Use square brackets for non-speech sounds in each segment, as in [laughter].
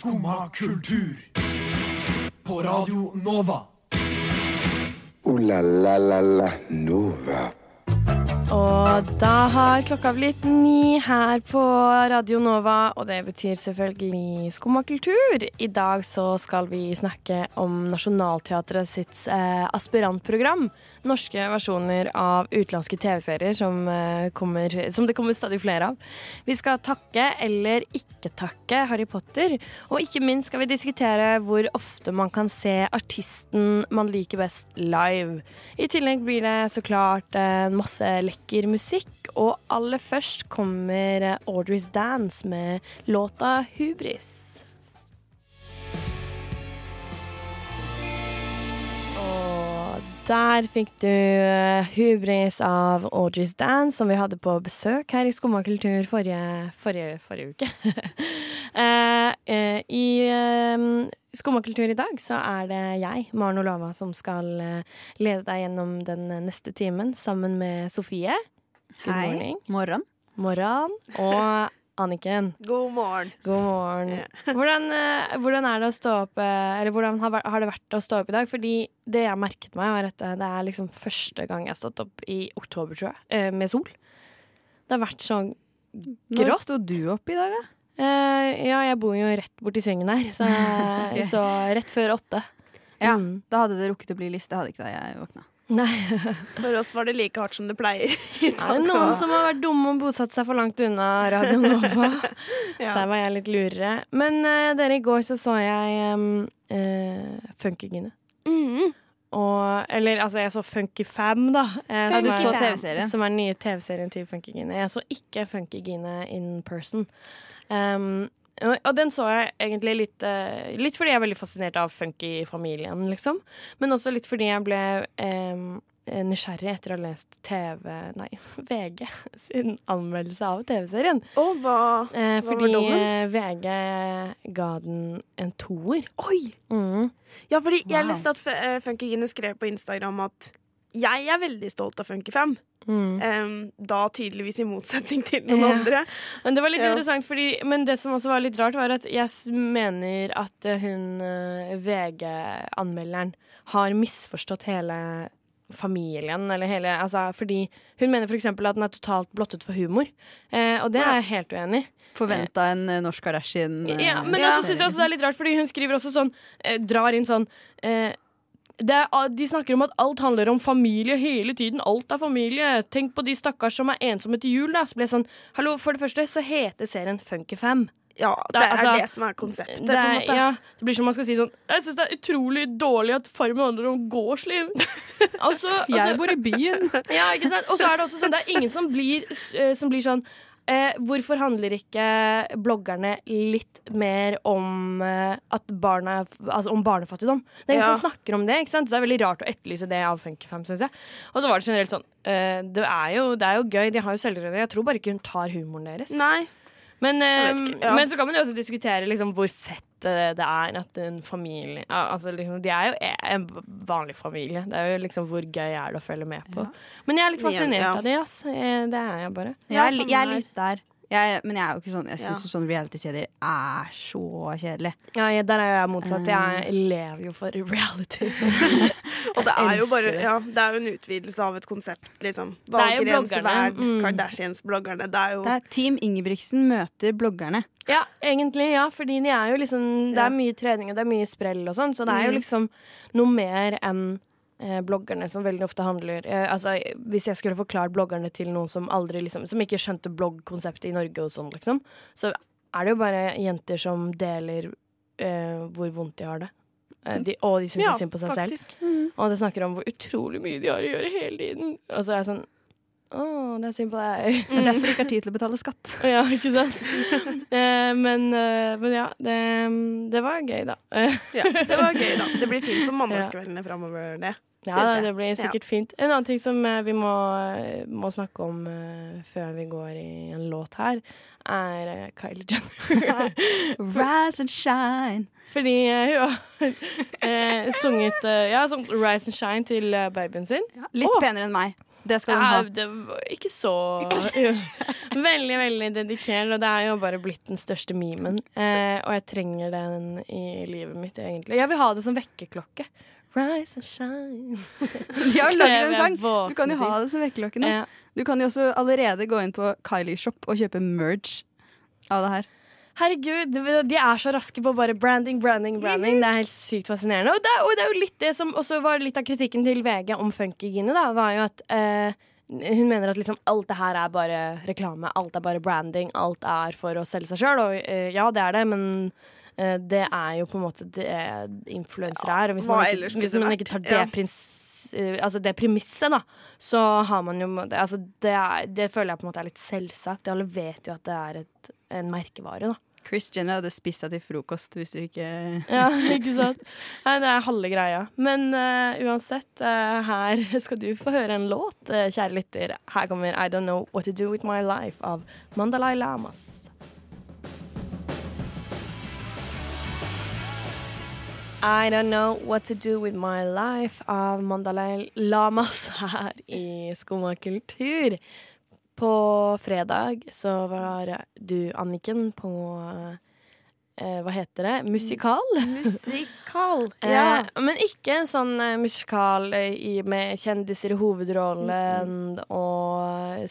Skumma kultur. På Radio Nova. O-la-la-la-la Nova. Og da har klokka blitt ni her på Radio Nova, og det betyr selvfølgelig Skumma kultur. I dag så skal vi snakke om Nationaltheatret sitt eh, aspirantprogram. Norske versjoner av utenlandske TV-serier som, eh, som det kommer stadig flere av. Vi skal takke eller ikke takke Harry Potter, og ikke minst skal vi diskutere hvor ofte man kan se artisten man liker best live. I tillegg blir det så klart eh, masse lekker musikk, og aller først kommer eh, Audrey's Dance med låta 'Hubris'. Og der fikk du eh, Hubris av Audrey's Dance, som vi hadde på besøk her i Skumma kultur forrige, forrige, forrige uke. [laughs] Eh, eh, I eh, Skumma kultur i dag så er det jeg, Maren Olava, som skal eh, lede deg gjennom den neste timen sammen med Sofie. Good Hei. morning. Morgen. Morgen. Og Anniken. God morgen. God morgen. [laughs] Hvordan, eh, hvordan er det å stå opp eh, Eller hvordan har, har det vært å stå opp i dag? Fordi det jeg merket meg, var at eh, det er liksom første gang jeg har stått opp i oktober, tror jeg, eh, med sol. Det har vært så Når grått. sto du opp i dag, da? Eh, ja, jeg bor jo rett borti svingen her, så, okay. [laughs] så rett før åtte. Ja, Mm. Da hadde det rukket å bli lyst. Det hadde ikke da jeg våkna. Nei. [laughs] For oss var det like hardt som det pleier. Det [laughs] Er det noen som har vært dumme og bosatt seg for langt unna Radio Nova? [laughs] Ja. Der var jeg litt lurere. Men uh, dere, i går så så jeg um, uh, Funkygine. Mhm. Og, eller altså, jeg så Funky Fam, da. eh, Ja, som du er- så TV-serien. Som er den nye TV-serien til Funkygine. Jeg så ikke Funkygine in person. Um, og, den så jeg egentlig litt eh, Litt fordi jeg er veldig fascinert av funky-familien, liksom. Men også litt fordi jeg ble em, nysgjerrig etter å ha lest TV Nei, [laughs] VG sin anmeldelse av TV-serien. Og hva Eh, Hva var fordi dommen? eh, VG ga den en toer. Oi! Mm. Ja, fordi jeg Wow. leste at Funky-gine Funkygine skrev på Instagram at jeg er veldig stolt av Funkyfam. Mm. Um, da tydeligvis i motsetning til noen Ja. andre. [laughs] Men det var litt Ja. interessant, fordi, men det som også var litt rart, var at jeg mener at eh, hun eh, VG-anmelderen har misforstått hele familien, eller hele altså, Fordi hun mener f.eks. at den er totalt blottet for humor, eh, og det er jeg helt uenig i. Forventa en eh, norsk Kardashian. eh, Ja, men Ja. også synes jeg også det er litt rart, fordi hun skriver også sånn eh, Drar inn sånn eh, det de snakker om at alt handler om familie hele tiden. Alt er familie. Tenk på de stakkars som er ensomme til jul. Da. Så ble det sånn, hallo, For det første så heter serien Funkyfam. Ja, det Det er- altså, det som er konseptet. Det, på en er, måte. ja, det blir som man skal si sånn Jeg syns det er utrolig dårlig at Farmen handler om gårdsliv. [laughs] altså, Jeg altså, bor i byen. [laughs] ja, ikke sant? Og så er det også sånn Det er ingen som blir, eh, som blir sånn eh, Hvorfor handler ikke bloggerne litt mer om eh, at barna Altså om barnefattigdom? Det er ingen Ja. som snakker om det. ikke sant? Så det er veldig rart å etterlyse det av Funkyfam, syns jeg. Og så var det generelt sånn eh, det, er jo, det er jo gøy, de har jo selvtillit. Jeg tror bare ikke hun tar humoren deres. Nei. Men, eh, ikke, ja. men så kan man jo også diskutere liksom, hvor fett eh, det er at en familie altså, liksom, De er jo en vanlig familie. Det er jo liksom Hvor gøy er det å følge med på? Men jeg er litt fascinert ja. av det, ass. Eh, Det er jeg bare. Jeg er, jeg er litt der. Jeg, men jeg er jo ikke sånn Jeg syns ja. sånn reality-kjeder er så kjedelig. Ja, jeg, der er jeg motsatt. Jeg lever jo for reality. [laughs] Og det er jo bare ja, Det er jo en utvidelse av et konsept, liksom. Det Valgrens verd, Mm. Kardashians-bloggerne. Det er jo Det er Team Ingebrigtsen møter bloggerne. Ja, egentlig, ja. Fordi de er jo liksom Det er mye trening og det er mye sprell og sånn, så det er jo Mhm. liksom noe mer enn eh, bloggerne som veldig ofte handler eh, Altså, Hvis jeg skulle forklart bloggerne til noen som aldri liksom Som ikke skjønte bloggkonseptet i Norge og sånn, liksom, så er det jo bare jenter som deler eh, hvor vondt de har det. Eh, de, og de syns ja, synd på seg selv. Mm. Og det snakker om hvor utrolig mye de har å gjøre hele tiden. Og så er jeg sånn Å, det er synd på deg. Det er derfor de ikke har tid til å betale skatt. [laughs] Ja, ikke sant? eh, men, eh, men ja, det, det var gøy, da. Eh, Ja, det var gøy, da. [laughs] Det blir fint på mandagskveldene framover, det. Ja, det blir sikkert fint. En annen ting som eh, vi må, må snakke om uh, før vi går i en låt her, er uh, Kylie Jenner. [laughs] Rise and shine. Fordi uh, hun har sunget ja, sånn Rise and Shine til babyen sin. Litt oh. penere enn meg. Det skal Ja, hun ha. det var ikke så. [laughs] Veldig, veldig dedikert, og det er jo bare blitt den største memen. Og jeg trenger den i livet mitt, egentlig. Jeg vil ha det som vekkerklokke. Rise and shine. De har [laughs] laget en sang. Du kan jo ha det som vekkerklokke nå. Du kan jo også allerede gå inn på Kylie Shop og kjøpe merge av det her. Herregud, de er så raske på bare branding, branding, branding. Det er helt sykt fascinerende. Og det, og det er jo litt det som også var litt av kritikken til VG om Funkygine, da, var jo at eh, hun mener at liksom alt det her er bare reklame, alt er bare branding, alt er for å selge seg sjøl. Og eh, ja, det er det, men det er jo på en måte det influensere er. Og hvis man ikke, hvis man ikke tar det Ja. prins... eh, Altså det premisset, da, så har man jo altså det, er, det føler jeg på en måte er litt selvsagt. Alle vet jo at det er et, en merkevare, da. Chris Jenner hadde spist deg til frokost hvis du ikke [laughs] Ja, ikke sant? Nei, det er halve greia. Men uh, uansett, uh, her [laughs] skal du få høre en låt, uh, kjære lytter. Her kommer I Don't Know What To Do With My Life av Mandalay Lamas. I Don't Know What To Do With My Life av Mandalay Lamas [laughs] her i Skumma kultur. På fredag så var du, Anniken, på eh, Hva heter det? Musikal? Musikal. [laughs] Eh, men ikke en sånn eh, musikal eh, i, med kjendiser i hovedrollen og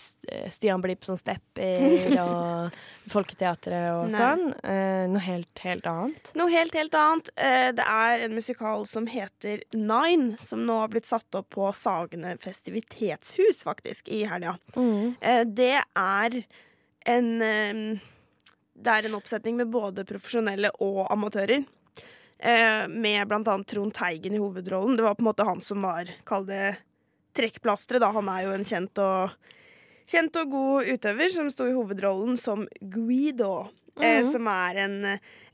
Stian Blipp som stepper [laughs] og Folketeatret og Nei. sånn. Eh, noe helt, helt annet. Noe helt, helt annet. Eh, Det er en musikal som heter Nine, som nå har blitt satt opp på Sagene festivitetshus, faktisk, i helga. Eh, Det er en eh, Det er en oppsetning med både profesjonelle og amatører. Eh, Med blant annet Trond Teigen i hovedrollen. Det var på en måte han som var, kall det, trekkplasteret. Han er jo en kjent og, kjent og god utøver som sto i hovedrollen som Guido. Eh, som er en,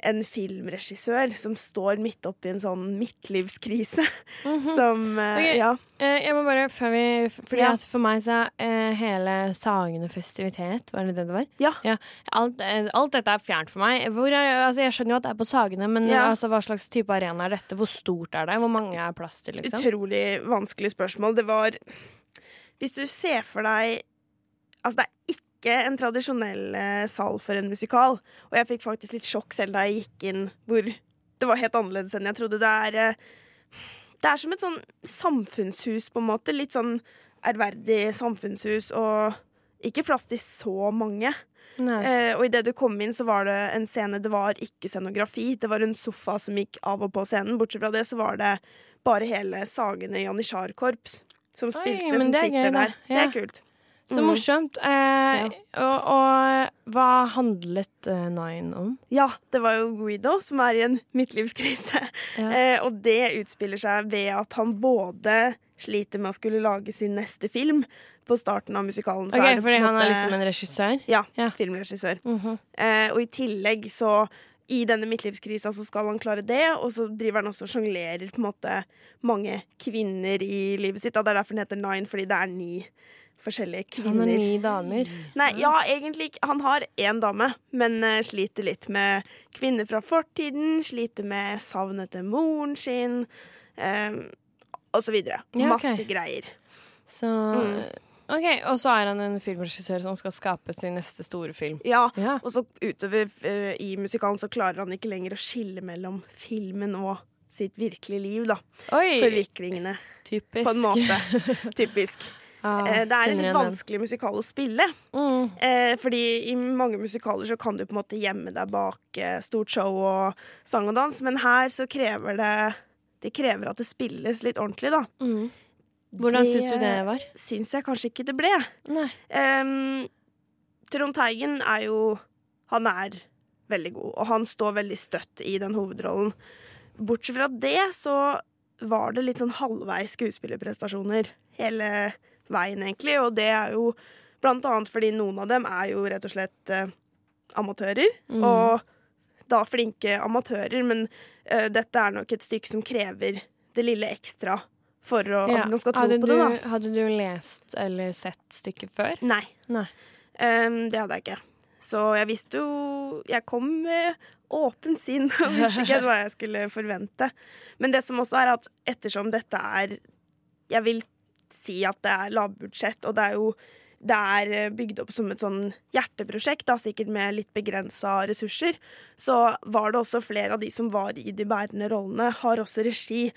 en filmregissør som står midt oppi en sånn midtlivskrise. [laughs] Som eh, Ok. Ja. Eh, jeg må bare, før vi Fordi Ja. for meg så er eh, hele Sagene festivitet Var det det det var? Ja. Alt, eh, alt dette er fjernt for meg. Er, altså, jeg skjønner jo at det er på Sagene, men Ja. altså, hva slags type arena er dette? Hvor stort er det? Hvor mange er plass til, liksom? Utrolig vanskelig spørsmål. Det var Hvis du ser for deg Altså, det er ikke en tradisjonell eh, sal for en musikal. Og jeg fikk faktisk litt sjokk selv da jeg gikk inn, hvor det var helt annerledes enn jeg trodde. Det er eh, Det er som et sånn samfunnshus, på en måte. Litt sånn ærverdig samfunnshus, og ikke plass til så mange. Eh, og idet du kom inn, så var det en scene Det var ikke scenografi. Det var en sofa som gikk av og på scenen. Bortsett fra det så var det bare hele Sagene Janitsjar-korps som spilte, Oi, som er sitter gøy, der. der. Det er kult. Så Mm. morsomt. Eh, og, og hva handlet eh, Nine om? Ja, det var jo Guido som er i en midtlivskrise. Ja. [laughs] Eh, og det utspiller seg ved at han både sliter med å skulle lage sin neste film. På starten av musikalen så Ok, er det Fordi måte, han er liksom en regissør? Ja, Ja. filmregissør. Mhm. Eh, og i tillegg så i denne midtlivskrisa så skal han klare det, og så driver han også og sjonglerer på en måte mange kvinner i livet sitt. Og det er derfor den heter Nine, fordi det er ni forskjellige kvinner. Han har ni damer. Nei, ja, egentlig ikke. Han har én dame, men eh, sliter litt med kvinner fra fortiden. Sliter med savnet etter moren sin, eh, og så videre. Ja, okay. Masse greier. Så Mm. OK, og så er han en filmregissør som skal skape sin neste store film. Ja, Ja. Og så utover uh, i musikalen så klarer han ikke lenger å skille mellom filmen og sitt virkelige liv, da. Oi! Forviklingene, Typisk. på en måte. [laughs] Typisk. Ah, Eh, det er litt vanskelig musikal å spille. Mm. Eh, fordi i mange musikaler så kan du på en måte gjemme deg bak eh, stort show og sang og dans, men her så krever det Det krever at det spilles litt ordentlig, da. Mm. Hvordan syns du det var? Syns jeg kanskje ikke det ble. Um, Trond Teigen er jo Han er veldig god, og han står veldig støtt i den hovedrollen. Bortsett fra det så var det litt sånn halvveis skuespillerprestasjoner hele veien, egentlig. Og det er jo blant annet fordi noen av dem er jo rett og slett eh, amatører. Mm. Og da flinke amatører, men eh, dette er nok et stykke som krever det lille ekstra for å, Ja. at man skal tro Hadde på du, det, da. hadde du lest eller sett stykket før? Nei. Nei. Um, det hadde jeg ikke. Så jeg visste jo Jeg kom med åpent sinn og visste ikke hva jeg skulle forvente. Men det som også er at ettersom dette er Jeg vil si at det er lavbudsjett, og det er jo det er eh, bygd opp som et sånn hjerteprosjekt, da, sikkert med litt begrensa ressurser. Så var det også flere av de som var i de bærende rollene, har også regi,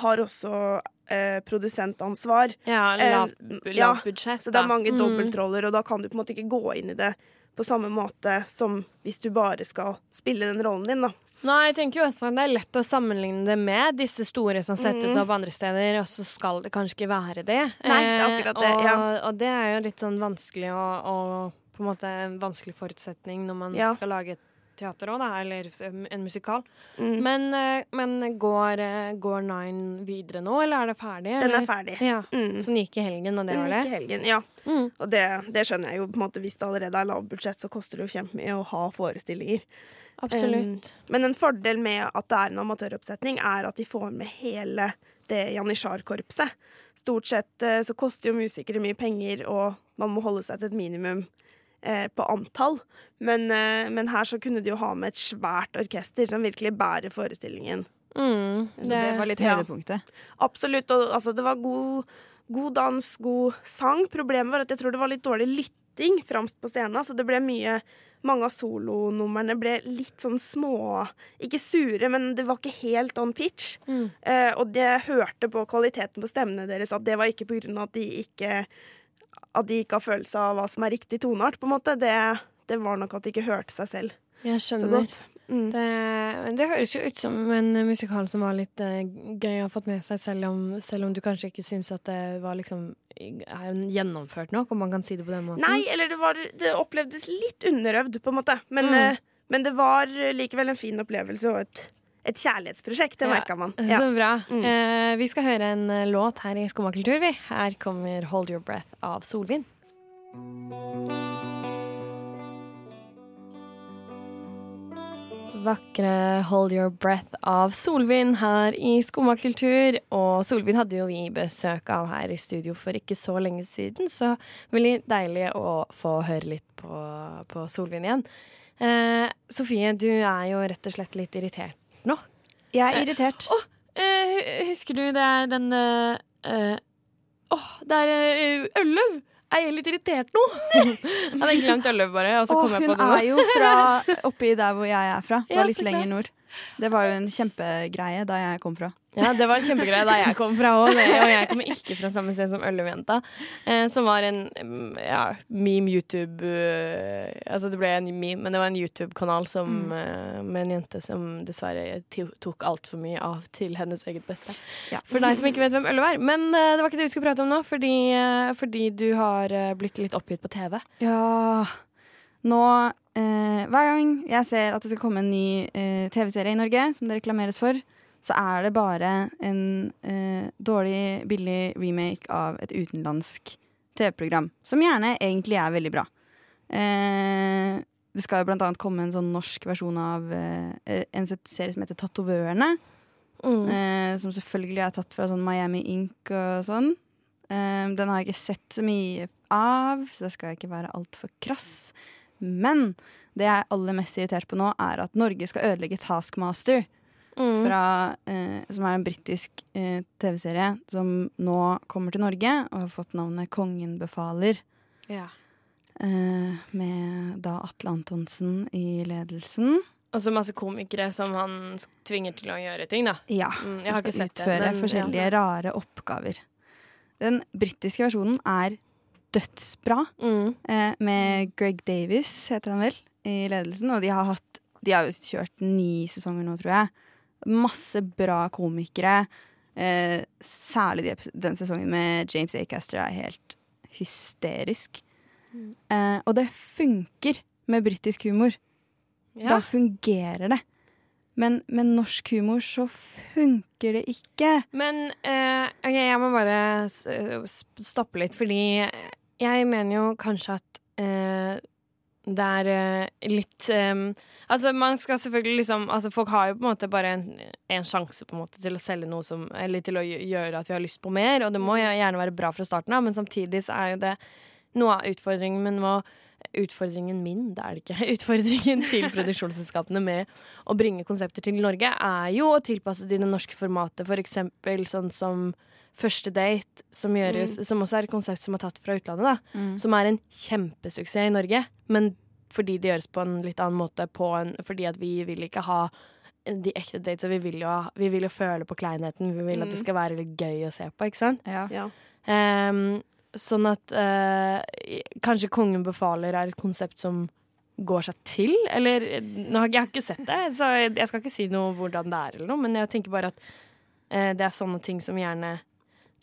har også eh, produsentansvar. Ja, Eh, lav, ja, budsjett. Så det er mange Mm. dobbeltroller, og da kan du på en måte ikke gå inn i det på samme måte som hvis du bare skal spille den rollen din, da. Nei, jeg tenker jo også at det er lett å sammenligne det med disse store som settes mm. opp andre steder, og så skal det kanskje ikke være det. Nei, det er akkurat det, ja. og det er jo litt sånn vanskelig å, å På en måte en vanskelig forutsetning når man Ja. skal lage et teater òg, eller en musikal. Mm. Men, eh, men går, eh, går Nine videre nå, eller er det ferdig? Den er ferdig. Ja. Mm. Så den gikk i helgen, og det Den var gikk i helgen, ja. Mm. Og det, det skjønner jeg jo. på en måte Hvis det allerede er lavbudsjett, så koster det jo kjempemye å ha forestillinger. Absolutt. Um, men en fordel med at det er en amatøroppsetning, er at de får med hele det janitsjar-korpset. Stort sett uh, så koster jo musikere mye penger, og man må holde seg til et minimum uh, på antall. Men, uh, men her så kunne de jo ha med et svært orkester som virkelig bærer forestillingen. Mm. Så det var litt Ja. høydepunktet. Absolutt. Og altså, det var god, god dans, god sang. Problemet var at jeg tror det var litt dårlig lytting framst på scenen. Så det ble mye Mange av solonumrene ble litt sånn små Ikke sure, men det var ikke helt on pitch. Mm. Eh, og jeg hørte på kvaliteten på stemmene deres at det var ikke av at de ikke At de ikke har følelse av hva som er riktig toneart, på en måte. Det, det var nok at de ikke hørte seg selv så godt. Mm. Det, det høres jo ut som en musikal som var litt uh, gøy å ha fått med seg, selv om, selv om du kanskje ikke syns at det var liksom gjennomført nok, om man kan si det på den måten. Nei, eller det, var, det opplevdes litt underøvd, på en måte. Men, Mm. uh, men det var likevel en fin opplevelse og et, et kjærlighetsprosjekt. Det Ja. merka man. Ja. Så bra. Mm. Eh, vi skal høre en eh, låt her i Skumma kultur, vi. Her kommer 'Hold Your Breath' av Solvind. Vakre 'Hold Your Breath' av Solvind her i Skumma kultur. Og Solvind hadde jo vi besøk av her i studio for ikke så lenge siden, så veldig deilig å få høre litt på, på Solvind igjen. Eh, Sofie, du er jo rett og slett litt irritert nå. Jeg er irritert. Å, Eh, husker du det er den eh, eh, Åh, det er eh, Ølløv! Jeg er litt irritert nå. Jeg [laughs] hadde glemt Ølløv, bare. Og så kom Åh, jeg på det Hun er jo fra [laughs] oppi der hvor jeg er fra. Var litt lenger nord. Det var jo en kjempegreie da jeg kom fra. Ja, det var en kjempegreie da jeg kom fra òg, og jeg kommer ikke fra samme sted som Øllevjenta. Eh, som var en mm, ja, meme YouTube eh, Altså det ble en meme, men det var en YouTube-kanal Mm. eh, med en jente som dessverre to- tok altfor mye av til hennes eget beste. Ja. For deg som ikke vet hvem Øllum er. Men det var ikke det vi skulle prate om nå, fordi, fordi du har blitt litt oppgitt på TV. Ja Nå, eh, hver gang jeg ser at det skal komme en ny TV-serie i Norge, som det reklameres for, så er det bare en eh, dårlig, billig remake av et utenlandsk TV-program. Som gjerne egentlig er veldig bra. Eh, det skal jo blant annet komme en sånn norsk versjon av eh, en serie som heter Tatovørene. Mm. Eh, som selvfølgelig er tatt fra sånn Miami Ink og sånn. Eh, den har jeg ikke sett så mye av, så da skal jeg ikke være altfor krass. Men det jeg er aller mest irritert på nå, er at Norge skal ødelegge Taskmaster. Mm. Fra, eh, som er en britisk eh, TV-serie som nå kommer til Norge og har fått navnet Kongen befaler. Ja. Eh, med da Atle Antonsen i ledelsen. Og så masse komikere som han tvinger til å gjøre ting, da. Ja, Mm, som skal utføre det, men, forskjellige rare oppgaver. Den britiske versjonen er dødsbra, Mm. eh, med Greg Davis, heter han vel, i ledelsen. Og de har, hatt, de har jo kjørt ni sesonger nå, tror jeg. Masse bra komikere. Eh, særlig de, den sesongen med James Acaster er helt hysterisk. Mm. Eh, og det funker med britisk humor. Ja. Da fungerer det. Men med norsk humor så funker det ikke. Men eh, ok, jeg må bare s- stoppe litt, fordi jeg mener jo kanskje at eh, det er eh, litt um, Altså, man skal selvfølgelig liksom Altså, folk har jo på en måte bare en, en sjanse på en måte til å selge noe som Eller til å gjøre at vi har lyst på mer, og det må gjerne være bra fra starten av, men samtidig så er jo det noe av utfordringen med å utfordringen min, det er det ikke, [laughs] utfordringen til produksjonsselskapene med å bringe konsepter til Norge, er jo å tilpasse det i det norske formatet. For eksempel sånn som Første date, som, gjøres, som også er et konsept som er tatt fra utlandet, da. Mm. Som er en kjempesuksess i Norge, men fordi det gjøres på en litt annen måte, på en, fordi at vi vil ikke ha de ekte dates, og vi vil jo, vi vil jo føle på kleinheten. Vi vil at det Mm. skal være litt gøy å se på, ikke sant? Ja. Ja. Um, sånn at uh, kanskje Kongen befaler er et konsept som går seg til, eller nå har, Jeg har ikke sett det, så jeg, jeg skal ikke si noe hvordan det er, eller noe, men jeg tenker bare at uh, det er sånne ting som gjerne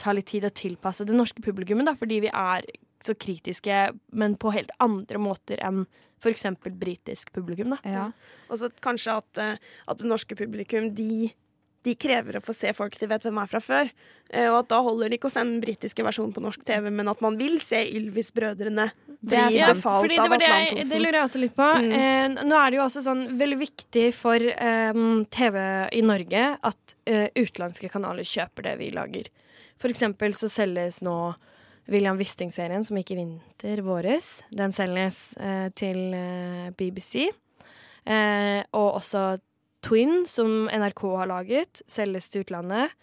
tar litt tid å tilpasse det norske publikummet, da, fordi vi er så kritiske, men på helt andre måter enn f.eks. britisk publikum. da. Ja. Og så kanskje at, eh, at det norske publikum de, de krever å få se folk de vet hvem er fra før. Eh, Og at da holder det ikke å sende den britiske versjonen på norsk TV, men at man vil se Ylvis-brødrene Det er bli ja, befalt fordi det, av var det, Atle det lurer jeg også litt på. Mm. Eh, nå er det jo også sånn veldig viktig for eh, TV i Norge at eh, utenlandske kanaler kjøper det vi lager. For eksempel så selges nå William Wisting-serien, som gikk i vinter våres. Den selges eh, til eh, BBC. Eh, og også Twin, som NRK har laget, selges til utlandet.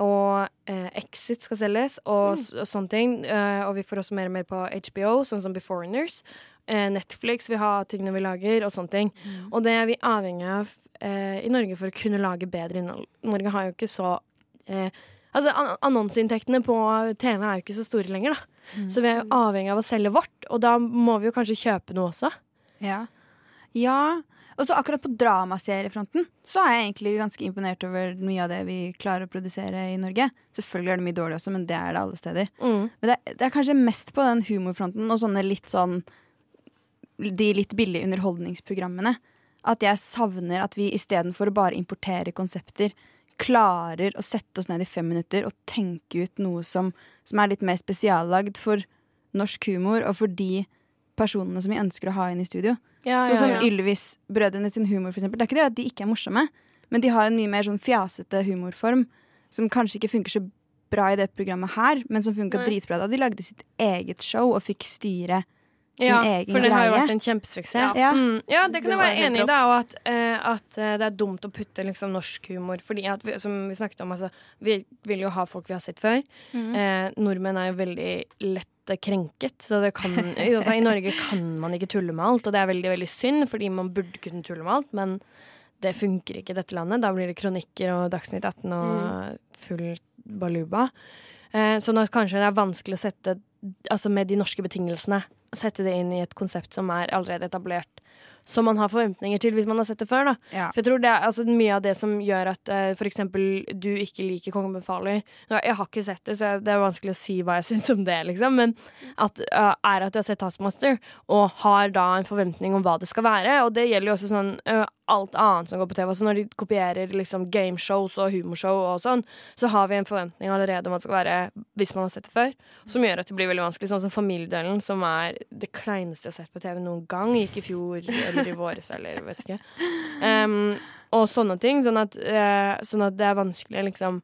Og eh, Exit skal selges, og, mm. og sånne ting. Eh, og vi får også mer og mer på HBO, sånn som Beforeigners. Eh, Netflix vil ha tingene vi lager, og sånne ting. Og det er vi avhengig av eh, i Norge for å kunne lage bedre innhold. Norge har jo ikke så eh, Altså, an Annonseinntektene på TV er jo ikke så store lenger, da. Så vi er jo avhengig av å selge vårt, og da må vi jo kanskje kjøpe noe også. Ja. ja. Og så akkurat på dramaseriefronten så er jeg egentlig ganske imponert over mye av det vi klarer å produsere i Norge. Selvfølgelig er det mye dårlig også, men det er det alle steder. Mm. Men det er, det er kanskje mest på den humorfronten og sånne litt sånn De litt billige underholdningsprogrammene. At jeg savner at vi istedenfor å bare importere konsepter, klarer å sette oss ned i fem minutter og tenke ut noe som, som er litt mer spesiallagd for norsk humor og for de personene som vi ønsker å ha inn i studio. Ja, Sånn som ja, ja. Ylvis-brødrene sin humor, for eksempel. Det er ikke det at de ikke er morsomme, men de har en mye mer sånn fjasete humorform som kanskje ikke funker så bra i det programmet her, men som funka dritbra da de lagde sitt eget show og fikk styre sin ja, egen for det har jo vært en kjempesuksess. Ja. Mm, ja, det kan Det jeg være enig i, da, og at, eh, at eh, det er dumt å putte liksom, norsk humor Fordi at vi, som vi snakket om, altså, vi vil jo ha folk vi har sett før. Mm. Eh, nordmenn er jo veldig lett krenket, så det kan altså, I Norge kan man ikke tulle med alt, og det er veldig, veldig synd, fordi man burde kunne tulle med alt, men det funker ikke i dette landet. Da blir det kronikker og Dagsnytt 18 og full baluba. Eh, sånn at kanskje det er vanskelig å sette Altså med de norske betingelsene Sette det inn i et konsept som er allerede etablert Som man har forventninger til hvis man har sett det før Ja. For jeg tror det er altså, mye av det som gjør at uh, For eksempel du ikke liker Kongen befaler. Jeg har ikke sett det, så jeg- det er vanskelig å si hva jeg [laughs] synes om det liksom. Men at, uh, er at du har sett Taskmaster Og har da en forventning om hva det skal være. Og det gjelder jo også sånn uh, alt annet som går på TV Altså når de kopierer liksom gameshows og humorshow og sånn Så har vi en forventning allerede om at det skal være Hvis man har sett det før. Som gjør at det blir veldig vanskelig. Sånn som familiedelen som er det kleineste jeg har sett på TV noen gang Gikk i fjor eller i våres eller vet ikke Um, Og sånne ting Sånn at, uh, sånn at det er vanskelig liksom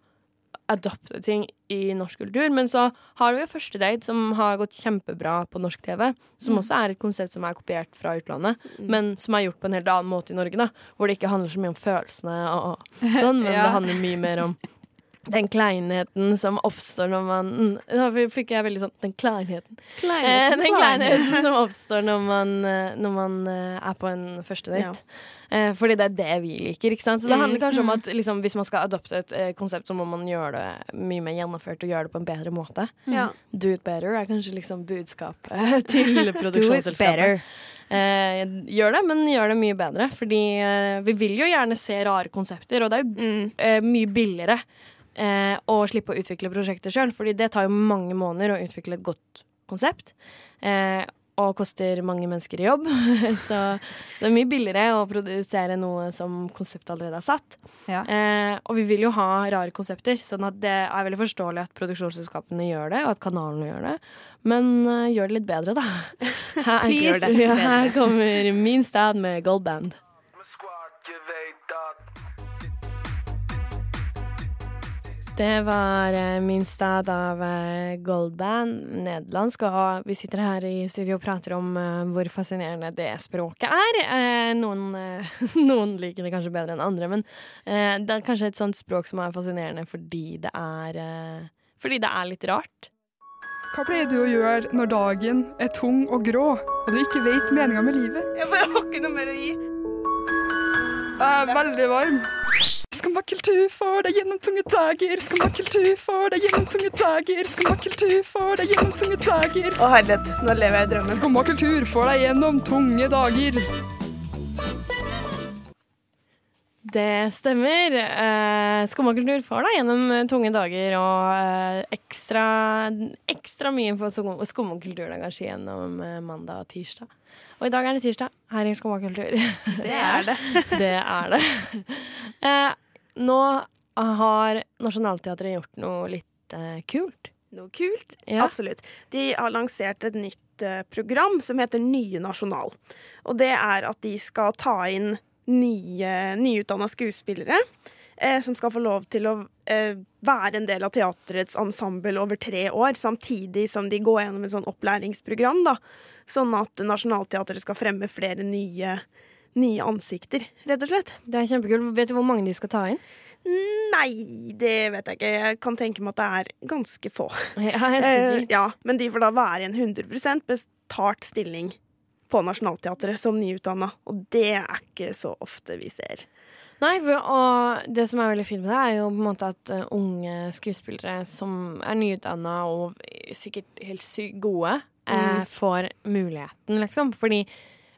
adopte ting i norsk kultur. Men så har du jo Første date, som har gått kjempebra på norsk TV. Som også er et konsept som er kopiert fra utlandet, men som er gjort på en helt annen måte i Norge. da Hvor det ikke handler så mye om følelsene, og sånn men Ja. det handler mye mer om den kleinheten som oppstår når man Da fikk jeg veldig sånn Den kleinheten. Eh, den kleinheten som oppstår når man, eh, når man eh, er på en første date. Eh, fordi det er det vi liker. ikke sant? Så det Mm, handler kanskje om at liksom, hvis man skal adopte et eh, konsept, så må man gjøre det mye mer gjennomført og gjøre det på en bedre måte. Ja. Do it better er kanskje liksom budskapet [laughs] til [laughs] produksjonsselskapet. Eh, gjør det, men gjør det mye bedre. Fordi eh, vi vil jo gjerne se rare konsepter, og det er jo Mm. eh, mye billigere eh, og slippe å utvikle prosjektet sjøl, fordi det tar jo mange måneder å utvikle et godt konsept. Eh, og koster mange mennesker i jobb. [laughs] Så det er mye billigere å produsere noe som konseptet allerede er satt. Ja. Eh, og vi vil jo ha rare konsepter, sånn at det er veldig forståelig at produksjonsselskapene gjør det, og at kanalene gjør det. Men uh, gjør det litt bedre, da. [laughs] Her, Please. Her kommer Min Stad med Gold Band. Det var eh, min stad av eh, Goldband, nederlandsk. Og vi sitter her i studio og prater om eh, hvor fascinerende det språket er. Eh, noen, [laughs] noen liker det kanskje bedre enn andre, men eh, det er kanskje et sånt språk som er fascinerende fordi det er Fordi det er litt rart. Hva pleier du å gjøre når dagen er tung og grå, og du ikke vet meninga med livet? Jeg bare har ikke noe mer å gi. Jeg er veldig varm. Skummakultur får deg gjennom tunge dager. Skummakultur får deg gjennom tunge dager. Skummakultur får deg gjennom tunge dager. Å herlighet, nå lever jeg i drømmen. Skummakultur får deg gjennom tunge dager. Det stemmer. Eh, Skummakultur får deg gjennom tunge dager og eh, ekstra, ekstra mye for skum- skummakulturen kanskje gjennom eh, mandag og tirsdag. Og i dag er det tirsdag her i Skummakultur. Det er det. [laughs] det er det. [laughs] Eh, nå har Nationaltheatret gjort noe litt eh, kult. Noe kult. Ja. Absolutt. De har lansert et nytt eh, program som heter Nye Nasjonal. Og det er at de skal ta inn nye, nyutdanna skuespillere. Eh, som skal få lov til å eh, være en del av teaterets ensemble over tre år, samtidig som de går gjennom et sånn opplæringsprogram. da. Sånn at Nationaltheatret skal fremme flere nye, nye ansikter, rett og slett. Det er kjempekult. Vet du hvor mange de skal ta inn? Nei, det vet jeg ikke. Jeg kan tenke meg at det er ganske få. [laughs] Ja, jeg Eh, ja, men de får da være i en 100% betalt stilling på Nationaltheatret som nyutdanna, og det er ikke så ofte vi ser. Nei, for, og det som er veldig fint med det, er jo på en måte at eh, unge skuespillere som er nyutdanna og sikkert helt sy gode, eh, får muligheten, liksom. Fordi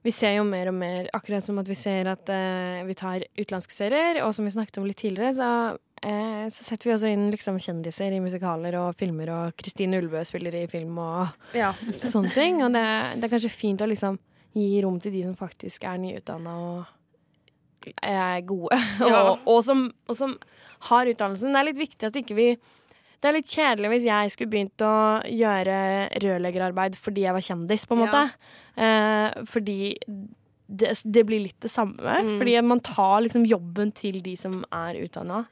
vi ser jo mer og mer, akkurat som at vi ser at eh, vi tar utenlandske serier, og som vi snakket om litt tidligere, så, eh, så setter vi også inn liksom kjendiser i musikaler og filmer, og Kristine Ulbø spiller i film og Ja, [laughs] sånne ting. Og det, det er kanskje fint å liksom gi rom til de som faktisk er nyutdanna og er gode, [laughs] Ja. og, og, som, og som har utdannelsen. Det er litt viktig at ikke vi Det er litt kjedelig hvis jeg skulle begynt å gjøre rørleggerarbeid fordi jeg var kjendis, på en måte. Eh, fordi det, det blir litt det samme. Mm. Fordi man tar liksom jobben til de som er utdanna.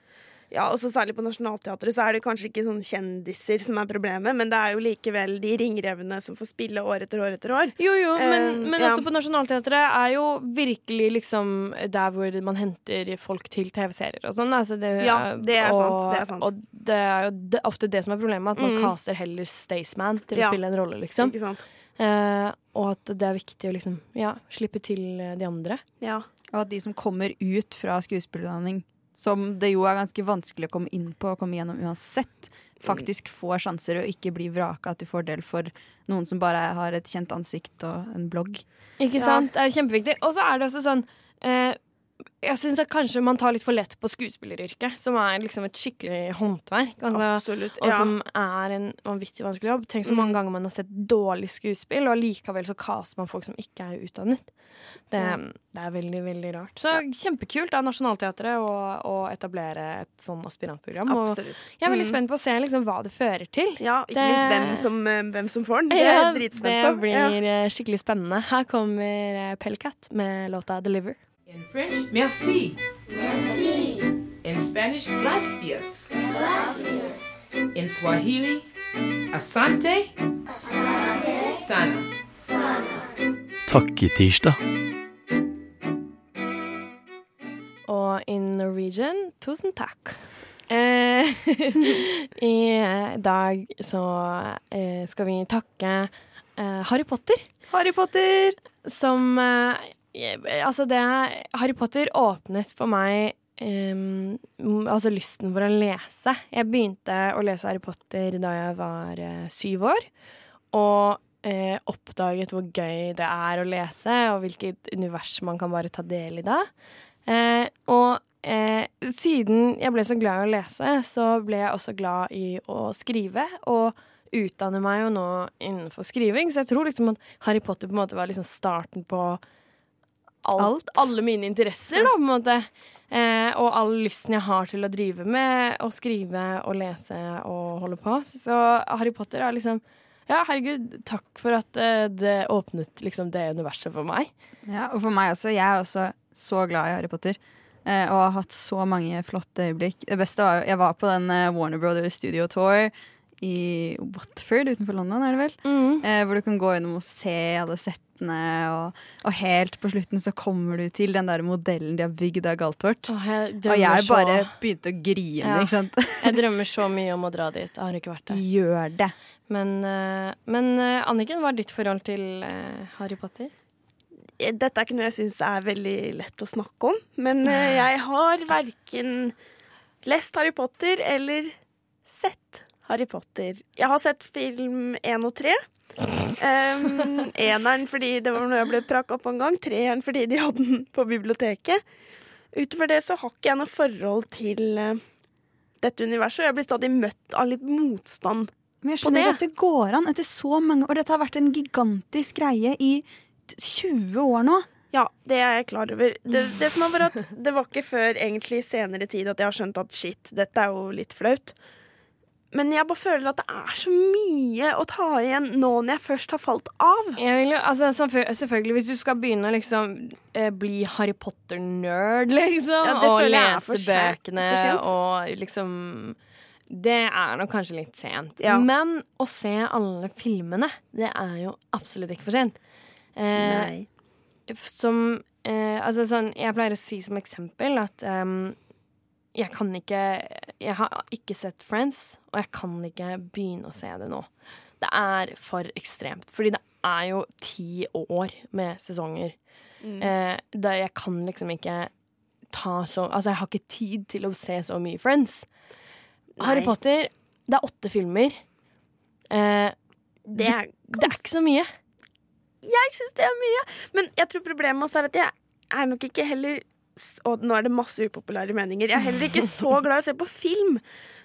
Ja også særlig på Nationaltheatret så er det kanskje ikke sånn kjendiser som er problemet, men det er jo likevel de ringrevene som får spille år etter år etter år. Jo, jo, men, uh, men ja. også på Nationaltheatret er jo virkelig liksom der hvor man henter folk til TV-serier og sånn. Altså det, Ja, det er og, sant, det er sant. Og det er jo det, ofte det som er problemet, at man Mm. caster heller Staysman til å Ja. spille en rolle, liksom. Ikke sant? Uh, og at det er viktig å liksom, ja, slippe til de andre. Ja. Og at de som kommer ut fra skuespillerutdanning, som det jo er ganske vanskelig å komme inn på og komme gjennom uansett, faktisk får sjanser og ikke blir vraka til fordel for noen som bare har et kjent ansikt og en blogg. Ikke Ja. sant? Det er kjempeviktig. Og så er det også sånn eh, Jeg syns kanskje man tar litt for lett på skuespilleryrket, som er liksom et skikkelig håndverk. Altså, Absolutt. Og som er en vanvittig vanskelig jobb. Tenk så mange Mm. ganger man har sett dårlig skuespill, og likevel så caster man folk som ikke er utdannet. Det, det er veldig, veldig rart. Så kjempekult av Nationaltheatret å, å etablere et sånn aspirantprogram. Jeg er veldig Mm. spent på å se liksom hva det fører til. Ja, ikke Det- minst hvem som, eh, hvem som får den. Det er Ja, jeg dritspent på. det blir ja. skikkelig spennende. Her kommer eh, med låta 'Deliver'. In French, merci. Merci. In Spanish, gracias. Gracias. In Swahili, asante. Asante. Sana. Takk i tirsdag. Og in Norwegian, tusen takk. Eh, [laughs] I dag så eh, skal vi takke eh, Harry Potter, Harry Potter! som eh, Altså, det Harry Potter åpnet for meg Um, altså lysten for å lese. Jeg begynte å lese Harry Potter da jeg var uh, syv år, og uh, oppdaget hvor gøy det er å lese, og hvilket univers man kan bare ta del i da. Uh, og eh, siden jeg ble så glad i å lese, så ble jeg også glad i å skrive, og utdanner meg jo nå innenfor skriving, så jeg tror liksom at Harry Potter på en måte var liksom starten på alt, Alt. alle mine interesser, da, på en måte. Eh, og all lysten jeg har til å drive med å skrive og lese og holde på. Så Harry Potter er liksom Ja, herregud, takk for at eh, det åpnet liksom det universet for meg. Ja, og for meg også. Jeg er også så glad i Harry Potter. eh, og har hatt så mange flotte øyeblikk. Det beste var jo Jeg var på den eh, Warner Brothers Studio Tour i Watford utenfor London, er det vel? Mm. Eh, hvor du kan gå inn og se alle settene, og, og helt på slutten så kommer du til den der modellen de har bygd av Galtvort. Åh, jeg Og jeg så- bare begynte å grine, Ja. ikke sant. [laughs] Jeg drømmer så mye om å dra dit. Jeg har ikke vært der. Gjør det. Men, eh, men eh, Anniken, hva er ditt forhold til eh, Harry Potter? Dette er ikke noe jeg syns er veldig lett å snakke om, men jeg har verken lest Harry Potter eller sett Harry Potter. Jeg har sett film én og tre. Um, eneren fordi det var noe jeg ble prakka opp en gang. Treeren fordi de hadde den på biblioteket. Utover det så har ikke jeg noe forhold til uh, dette universet. Jeg blir stadig møtt av litt motstand. Men jeg På skjønner det. at det går an etter så mange år. Dette har vært en gigantisk greie i 20 år nå. Ja, det er jeg klar over. Det, det som vært at det var ikke før egentlig senere tid at jeg har skjønt at shit, dette er jo litt flaut. Men jeg bare føler at det er så mye å ta igjen nå når jeg først har falt av. Jo, altså, selvfølgelig, Hvis du skal begynne å liksom, eh, bli Harry Potter-nerd, liksom, Ja, og lese bøkene og liksom Det er nok kanskje litt sent. Ja. Men å se alle filmene, det er jo absolutt ikke for sent. Eh, som eh, Altså sånn Jeg pleier å si som eksempel at ehm, jeg kan ikke Jeg har ikke sett Friends, og jeg kan ikke begynne å se det nå. Det er for ekstremt. Fordi det er jo ti år med sesonger. Eh, da jeg kan liksom ikke ta så Altså, jeg har ikke tid til å se så mye Friends. Harry Potter, det er åtte filmer. Eh, Det er, det er ikke så mye. jeg syns det er mye. Men jeg tror problemet også er at jeg er nok ikke heller Og nå er det masse upopulære meninger. Jeg er heller ikke så [laughs] glad i å se på film.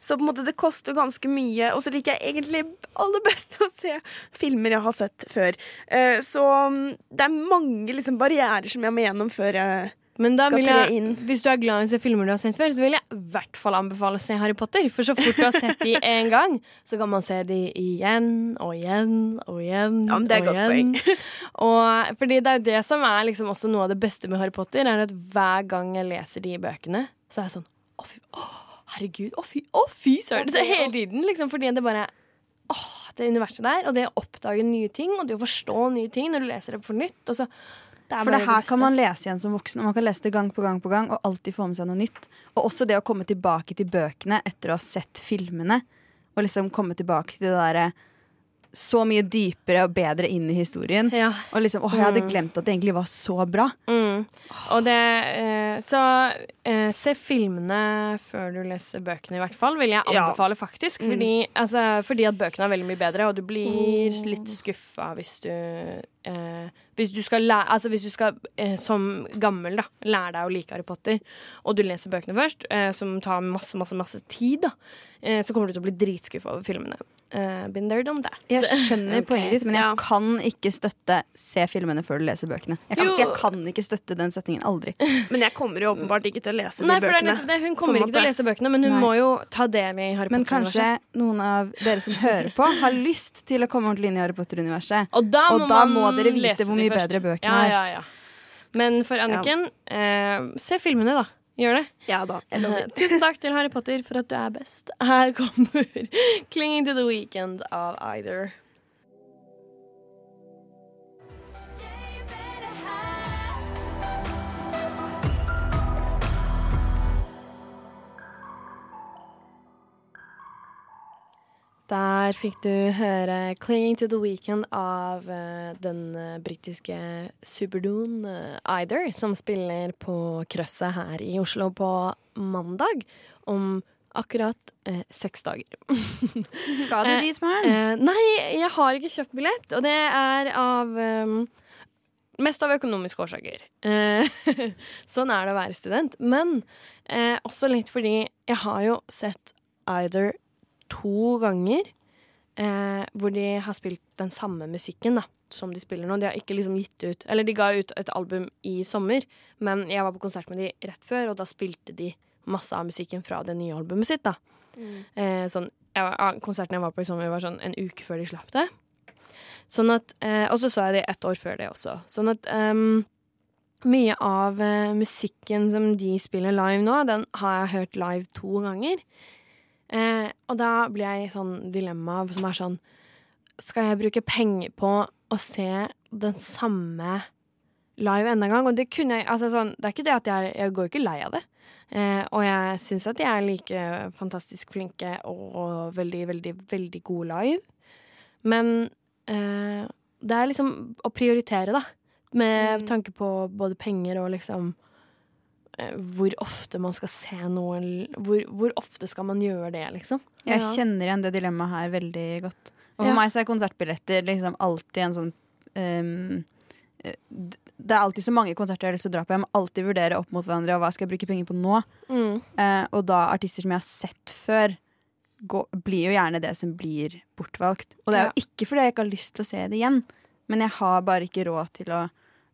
Så på en måte det koster ganske mye. Og så liker jeg egentlig aller best å se filmer jeg har sett før. Eh, Så mm, det er mange liksom barrierer som jeg må gjennom før jeg Men da vil jeg, hvis du er glad i å se filmer du har sett før, så vil jeg i hvert fall anbefale å se Harry Potter. For så fort du har sett de én gang, så kan man se de igjen og igjen og igjen. Ja, men det er og godt igjen. [laughs] Og, fordi det er jo det som er liksom også noe av det beste med Harry Potter, er at hver gang jeg leser de bøkene, så er jeg sånn Å, fy, å, herregud. Å, fy, å, fy søren. Det hele tiden, liksom. Fordi det bare Åh, det universet der, og det å oppdage nye ting, og det å forstå nye ting når du leser det på nytt. Og så, det For det her det kan man lese igjen som voksen, og man kan lese det gang på gang på gang og alltid få med seg noe nytt. Og også det å komme tilbake til bøkene etter å ha sett filmene, og liksom komme tilbake til det derre så mye dypere og bedre inn i historien. Ja. Og liksom, åh, jeg hadde glemt at det egentlig var så bra. Mm. Og det eh, Så eh, se filmene før du leser bøkene, i hvert fall, vil jeg Ja. anbefale, faktisk. Fordi, altså, fordi at bøkene er veldig mye bedre, og du blir litt skuffa hvis du eh, Hvis du skal, lære, altså, hvis du skal eh, som gammel da lære deg å like Harry Potter, og du leser bøkene først, eh, som tar masse, masse, masse tid, da, eh, så kommer du til å bli dritskuffa over filmene. Eh, been there, done that. Jeg skjønner [laughs] okay. poenget ditt, men jeg ja. kan ikke støtte se filmene før du leser bøkene. Jeg kan, jeg kan ikke støtte den setningen. Aldri. [laughs] Men jeg kommer jo åpenbart ikke til å lese Nei, de for det er bøkene. det. Hun kommer ikke til å lese bøkene, men hun Nei. må jo ta del i Harry Men Potter-universet. kanskje noen av dere som hører på, har lyst til å komme ordentlig inn i Harry Potter-universet. Og da, Og må, da man må dere vite hvor mye bedre bøkene ja, er. Ja, ja. Men for Anniken, eh, se filmene, da. Gjør det. Ja da. Eh, Tusen takk til Harry Potter for at du er best. Her kommer [laughs] 'Clinging to the Weekend' av Either. Der fikk du høre 'Clinging to the Weekend' av eh, den uh, britiske superdoen uh, Either, som spiller på Krøsset her i Oslo på mandag om akkurat eh, seks dager. [laughs] Skal du Eh, dit, Maren? Eh, nei, jeg har ikke kjøpt billett, og det er av ehm, Mest av økonomiske årsaker. Eh, [laughs] sånn er det å være student. Men eh, også litt fordi jeg har jo sett Either to ganger eh, hvor de har spilt den samme musikken da, som de spiller nå. De har ikke liksom gitt ut Eller de ga ut et album i sommer, men jeg var på konsert med de rett før, og da spilte de masse av musikken fra det nye albumet sitt. da. Eh, sånn, jeg ah, konserten jeg var på i sommer, var sånn en uke før de slapp det. Sånn at, eh, og så så jeg det ett år før det også. Sånn at um, mye av uh, musikken som de spiller live nå, den har jeg hørt live to ganger. Eh, og da blir jeg i sånn dilemma som er sånn Skal jeg bruke penger på å se den samme live enda en gang? Og det kunne jeg Altså sånn, det er ikke det at jeg Jeg går ikke lei av det. Eh, og jeg syns at de er like fantastisk flinke og veldig, veldig, veldig gode live. Men eh, det er liksom å prioritere, da. Med Mm. tanke på både penger og liksom hvor ofte man skal se noe hvor, hvor ofte skal man gjøre det, liksom? Jeg Ja. kjenner igjen det dilemmaet her veldig godt. Og for Ja. meg så er konsertbilletter liksom alltid en sånn ehm, eh, Det er alltid så mange konserter jeg har lyst til å dra på. Jeg må alltid vurdere opp mot hverandre og hva skal jeg bruke penger på nå. Mm. Uh, og da artister som jeg har sett før, gå, blir jo gjerne det som blir bortvalgt. Og det er jo ikke fordi jeg ikke har lyst til å se det igjen, men jeg har bare ikke råd til å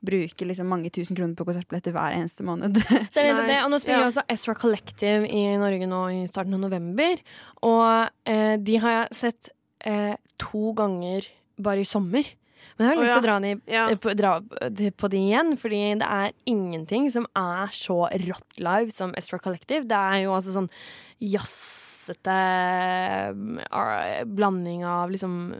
bruke liksom mange tusen kroner på konsertbilletter hver eneste måned. Det er det. Og nå spiller Ja. jo også Ezra Collective i Norge nå i starten av november. Og eh, de har jeg sett eh, to ganger bare i sommer. Men jeg har Å, lyst til å ja. dra, de, Ja. eh, på, dra de- på de igjen, fordi det er ingenting som er så rått live som Ezra Collective. Det er jo altså sånn jazzete eh, blanding av liksom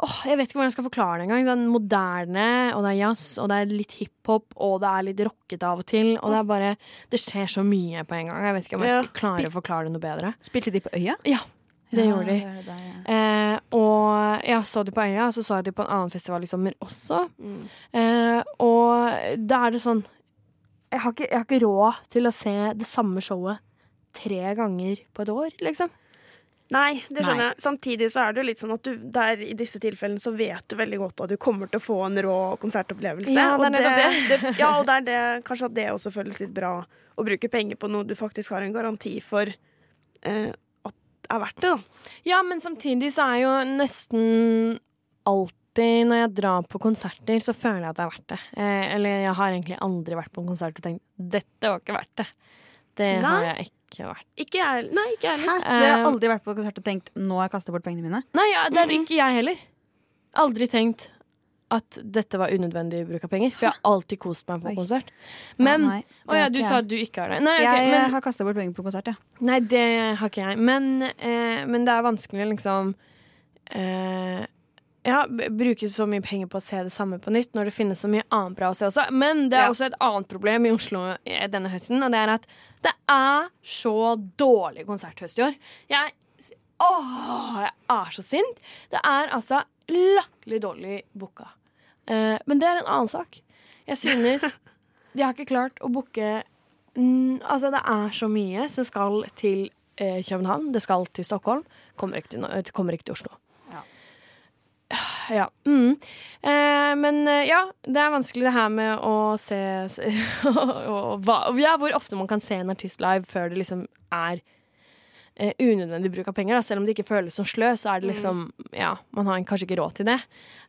Åh, jeg vet ikke hvordan jeg skal forklare det engang. Er moderne, og det er jazz, og det er litt hiphop, og det er litt rockete av og til. Og det er bare Det skjer så mye på en gang. Jeg vet ikke om jeg Ja. klarer å forklare det noe bedre. Spilte de på Øya? Ja, det Ja, gjorde de. det det der, ja. Eh, og jeg så de på Øya, og så så jeg de på en annen festival i sommer også. Mm. Eh, og da er det sånn jeg har, ikke, jeg har ikke råd til å se det samme showet tre ganger på et år, liksom. Nei, det skjønner Nei. jeg. Samtidig så er det jo litt sånn at du der i disse tilfellene så vet du veldig godt at du kommer til å få en rå konsertopplevelse. Ja, det er og det, det, ja, og det er det, kanskje at det også føles litt bra å bruke penger på noe du faktisk har en garanti for eh, at er verdt det, da. Ja, men samtidig så er jo nesten alltid når jeg drar på konserter, så føler jeg at det er verdt det. Eh, eller jeg har egentlig aldri vært på en konsert og tenkt dette var ikke verdt det. Det har jeg ikke vært. Ikke jeg, nei, ikke jeg Hæ? heller. Dere har Eh, aldri vært på konsert og tenkt 'nå har jeg kasta bort pengene mine'? Nei, ja, det er ikke jeg heller. Aldri tenkt at dette var unødvendig bruk av penger. For jeg har alltid kost meg på Oi. konsert. Men Ja, Å ja, har du sa at du ikke har det. Nei, okay, Jeg men, har kasta bort penger på konsert, ja. nei, det har ikke jeg. Men, eh, men det er vanskelig liksom eh, ja, bruke så mye penger på å se det samme på nytt når det finnes så mye annet bra å se også. Men det er Ja. også et annet problem i Oslo eh, denne høsten, og det er at det er så dårlig konserthøst i år. Jeg, åh, jeg er så sint. Det er altså latterlig dårlig booka. Eh, men det er en annen sak. Jeg synes [laughs] de har ikke klart å booke Altså, det er så mye som skal til eh, København. Det skal til Stockholm. Kommer ikke til, kommer ikke til Oslo. [sighs] Ja. Mm. Eh, men eh, ja, det er vanskelig det her med å se, se og, [laughs] hva, Ja, hvor ofte man kan se en artist live før det liksom er eh, unødvendig bruk av penger. Da. Selv om det ikke føles som slø, så er det liksom Ja, man har kanskje ikke råd til det.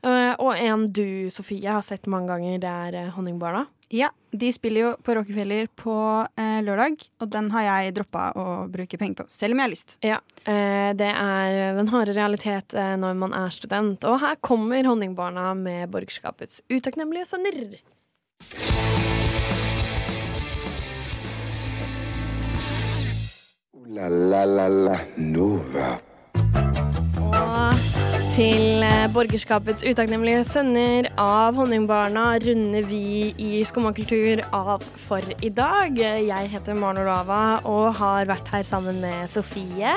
Eh, og en du, Sofie, har sett mange ganger, det er eh, Honningbarna. Ja, De spiller jo på Rockefeller på eh, lørdag, og den har jeg droppa å bruke penger på. Selv om jeg har lyst. Ja, eh, det er den harde realitet eh, når man er student. Og her kommer Honningbarna med borgerskapets utakknemlige sønner. La la la la Nova. Til eh, borgerskapets utakknemlige sønner av Honningbarna runder vi i Skummakultur av for i dag. Jeg heter Maren Olava og har vært her sammen med Sofie,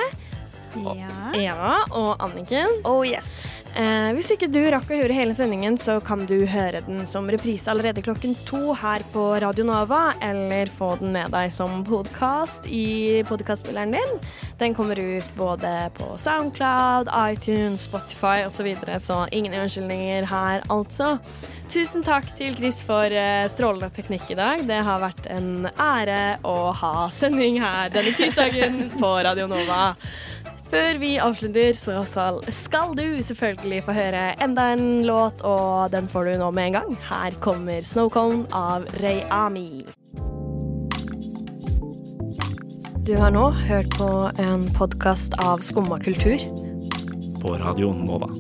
Ja. Eva og Anniken. Oh yes. Eh, hvis ikke du rakk å høre hele sendingen, så kan du høre den som reprise allerede klokken to her på Radio Nova, eller få den med deg som podkast i podkastspilleren din. Den kommer ut både på Soundcloud, iTunes, Spotify osv., så, videre, så ingen unnskyldninger her, altså. Tusen takk til Chris for eh, strålende teknikk i dag. Det har vært en ære å ha sending her denne tirsdagen på Radio Nova. Før vi avslutter, så skal, du selvfølgelig få høre enda en låt, og den får du nå med en gang. Her kommer Snowcone av Rayami. Du har nå hørt på en podkast av Skumma kultur. På Radio Nova.